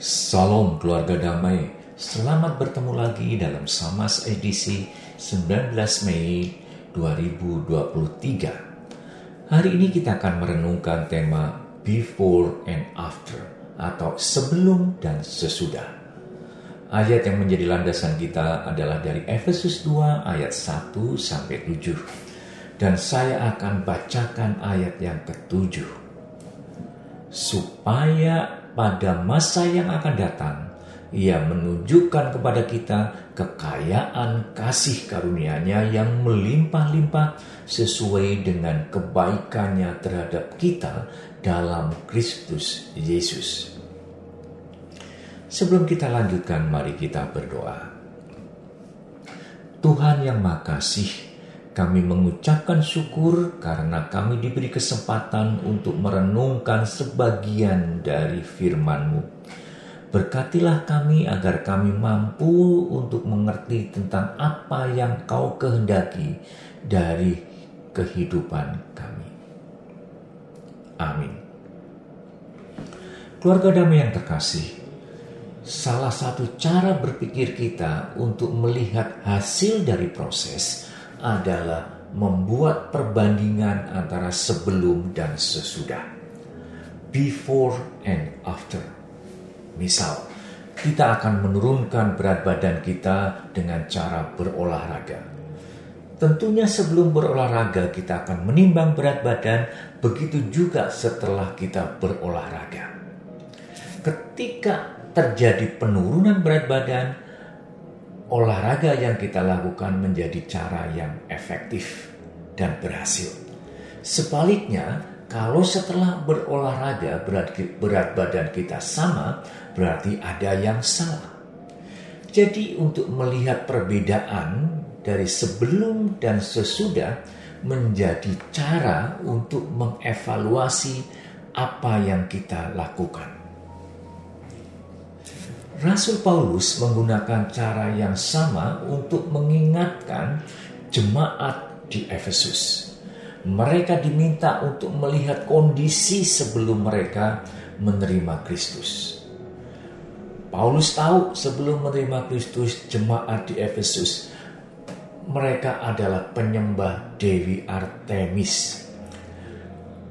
Salam keluarga damai, selamat bertemu lagi dalam Samas edisi 19 Mei 2023. Hari ini kita akan merenungkan tema Before and After atau sebelum dan sesudah. Ayat yang menjadi landasan kita adalah dari Efesus 2 ayat 1 sampai 7. Dan saya akan bacakan ayat yang ketujuh. Supaya pada masa yang akan datang, ia menunjukkan kepada kita kekayaan kasih karunia-Nya yang melimpah-limpah sesuai dengan kebaikannya terhadap kita dalam Kristus Yesus. Sebelum kita lanjutkan, mari kita berdoa. Tuhan yang makasih, kami mengucapkan syukur karena kami diberi kesempatan untuk merenungkan sebagian dari firman-Mu. Berkatilah kami agar kami mampu untuk mengerti tentang apa yang Kau kehendaki dari kehidupan kami. Amin. Keluarga damai yang terkasih, salah satu cara berpikir kita untuk melihat hasil dari proses adalah membuat perbandingan antara sebelum dan sesudah. Before and after. Misal, kita akan menurunkan berat badan kita dengan cara berolahraga. Tentunya sebelum berolahraga kita akan menimbang berat badan, begitu juga setelah kita berolahraga. Ketika terjadi penurunan berat badan, olahraga yang kita lakukan menjadi cara yang efektif dan berhasil. Sebaliknya, kalau setelah berolahraga berat, berat badan kita sama, berarti ada yang salah. Jadi untuk melihat perbedaan dari sebelum dan sesudah menjadi cara untuk mengevaluasi apa yang kita lakukan. Rasul Paulus menggunakan cara yang sama untuk mengingatkan jemaat di Efesus. Mereka diminta untuk melihat kondisi sebelum mereka menerima Kristus. Paulus tahu sebelum menerima Kristus, jemaat di Efesus mereka adalah penyembah Dewi Artemis.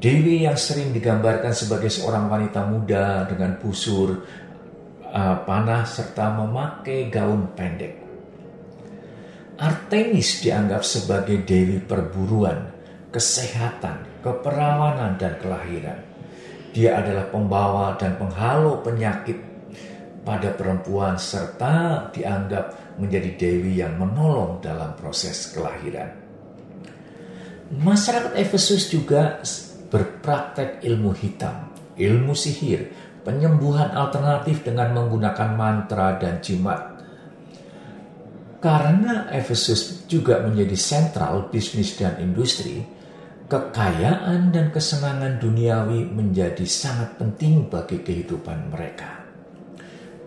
Dewi yang sering digambarkan sebagai seorang wanita muda dengan busur uh, panah serta memakai gaun pendek. Artemis dianggap sebagai dewi perburuan, kesehatan, keperawanan, dan kelahiran. Dia adalah pembawa dan penghalau penyakit pada perempuan serta dianggap menjadi dewi yang menolong dalam proses kelahiran. Masyarakat Efesus juga berpraktek ilmu hitam, ilmu sihir, penyembuhan alternatif dengan menggunakan mantra dan jimat. Karena Efesus juga menjadi sentral bisnis dan industri, kekayaan dan kesenangan duniawi menjadi sangat penting bagi kehidupan mereka.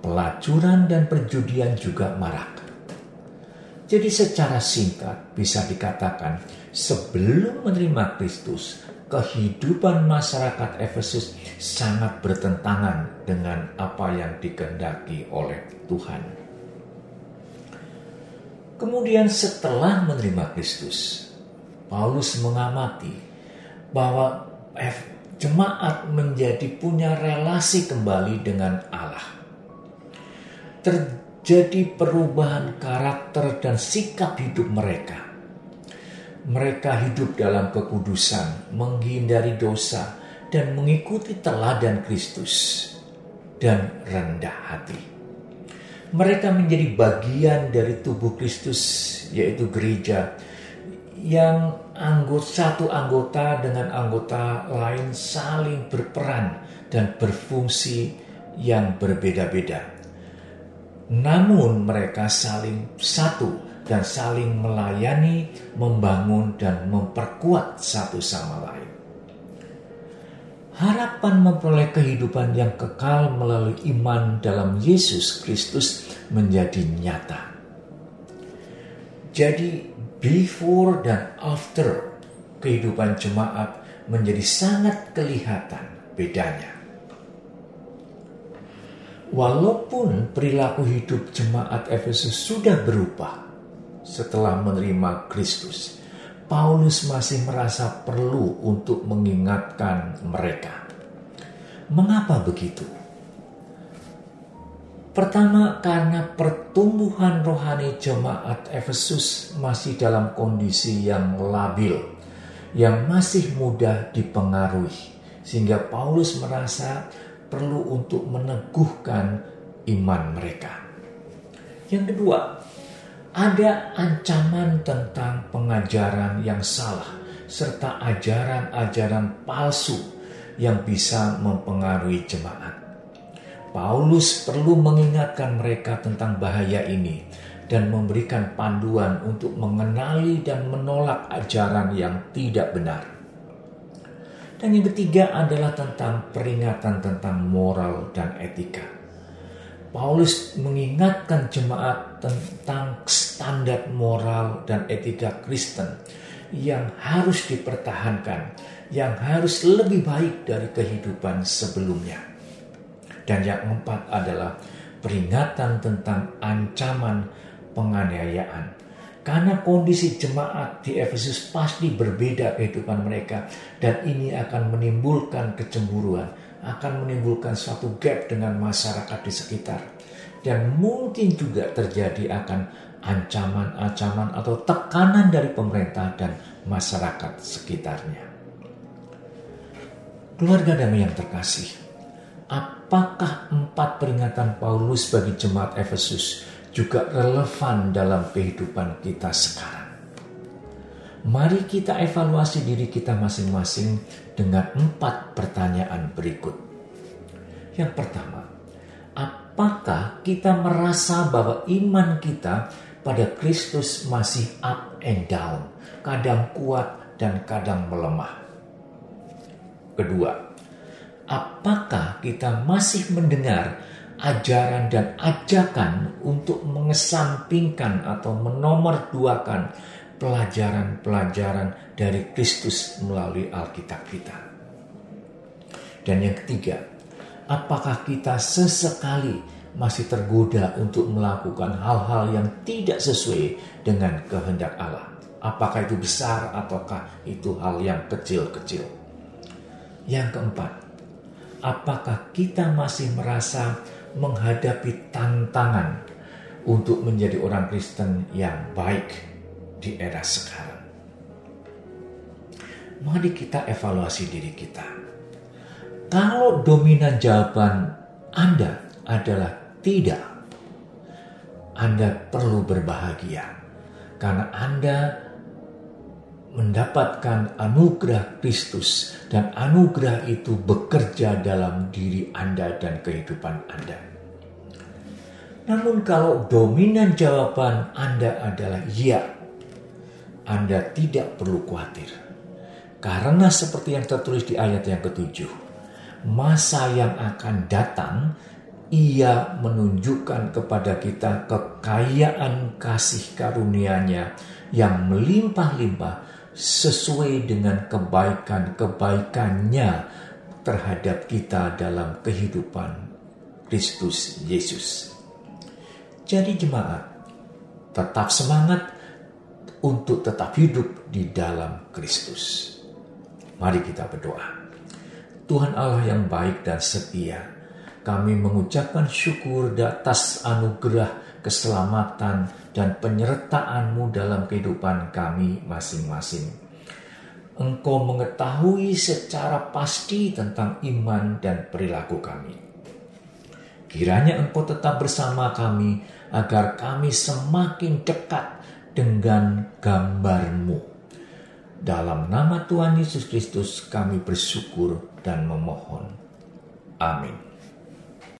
Pelacuran dan perjudian juga marak. Jadi secara singkat bisa dikatakan sebelum menerima Kristus, kehidupan masyarakat Efesus sangat bertentangan dengan apa yang dikehendaki oleh Tuhan. Kemudian setelah menerima Kristus, Paulus mengamati bahwa jemaat menjadi punya relasi kembali dengan Allah. Terjadi perubahan karakter dan sikap hidup mereka mereka hidup dalam kekudusan, menghindari dosa, dan mengikuti teladan Kristus dan rendah hati. Mereka menjadi bagian dari tubuh Kristus, yaitu gereja, yang anggota satu anggota dengan anggota lain saling berperan dan berfungsi yang berbeda-beda. Namun mereka saling satu dan saling melayani, membangun, dan memperkuat satu sama lain. Harapan memperoleh kehidupan yang kekal melalui iman dalam Yesus Kristus menjadi nyata. Jadi, before dan after kehidupan jemaat menjadi sangat kelihatan bedanya. Walaupun perilaku hidup jemaat Efesus sudah berubah setelah menerima Kristus, Paulus masih merasa perlu untuk mengingatkan mereka. Mengapa begitu? Pertama, karena pertumbuhan rohani jemaat Efesus masih dalam kondisi yang labil, yang masih mudah dipengaruhi, sehingga Paulus merasa perlu untuk meneguhkan iman mereka. Yang kedua, ada ancaman tentang pengajaran yang salah serta ajaran-ajaran palsu yang bisa mempengaruhi jemaat. Paulus perlu mengingatkan mereka tentang bahaya ini dan memberikan panduan untuk mengenali dan menolak ajaran yang tidak benar. Dan yang ketiga adalah tentang peringatan tentang moral dan etika. Paulus mengingatkan jemaat tentang standar moral dan etika Kristen yang harus dipertahankan, yang harus lebih baik dari kehidupan sebelumnya. Dan yang keempat adalah peringatan tentang ancaman penganiayaan karena kondisi jemaat di Efesus pasti berbeda kehidupan mereka dan ini akan menimbulkan kecemburuan, akan menimbulkan suatu gap dengan masyarakat di sekitar. Dan mungkin juga terjadi akan ancaman-ancaman atau tekanan dari pemerintah dan masyarakat sekitarnya. Keluarga damai yang terkasih, apakah empat peringatan Paulus bagi jemaat Efesus juga relevan dalam kehidupan kita sekarang. Mari kita evaluasi diri kita masing-masing dengan empat pertanyaan berikut. Yang pertama, apakah kita merasa bahwa iman kita pada Kristus masih up and down, kadang kuat dan kadang melemah? Kedua, apakah kita masih mendengar ajaran dan ajakan untuk mengesampingkan atau menomorduakan pelajaran-pelajaran dari Kristus melalui Alkitab kita. Dan yang ketiga, apakah kita sesekali masih tergoda untuk melakukan hal-hal yang tidak sesuai dengan kehendak Allah? Apakah itu besar ataukah itu hal yang kecil-kecil? Yang keempat, apakah kita masih merasa menghadapi tantangan untuk menjadi orang Kristen yang baik di era sekarang. Mari kita evaluasi diri kita. Kalau dominan jawaban Anda adalah tidak, Anda perlu berbahagia karena Anda mendapatkan anugerah Kristus dan anugerah itu bekerja dalam diri Anda dan kehidupan Anda. Namun kalau dominan jawaban Anda adalah ya, Anda tidak perlu khawatir. Karena seperti yang tertulis di ayat yang ketujuh, masa yang akan datang ia menunjukkan kepada kita kekayaan kasih karunia-Nya yang melimpah-limpah sesuai dengan kebaikan-kebaikannya terhadap kita dalam kehidupan Kristus Yesus. Jadi jemaat, tetap semangat untuk tetap hidup di dalam Kristus. Mari kita berdoa. Tuhan Allah yang baik dan setia, kami mengucapkan syukur atas anugerah keselamatan dan penyertaanmu dalam kehidupan kami masing-masing. Engkau mengetahui secara pasti tentang iman dan perilaku kami. Kiranya engkau tetap bersama kami agar kami semakin dekat dengan gambarmu. Dalam nama Tuhan Yesus Kristus kami bersyukur dan memohon. Amin.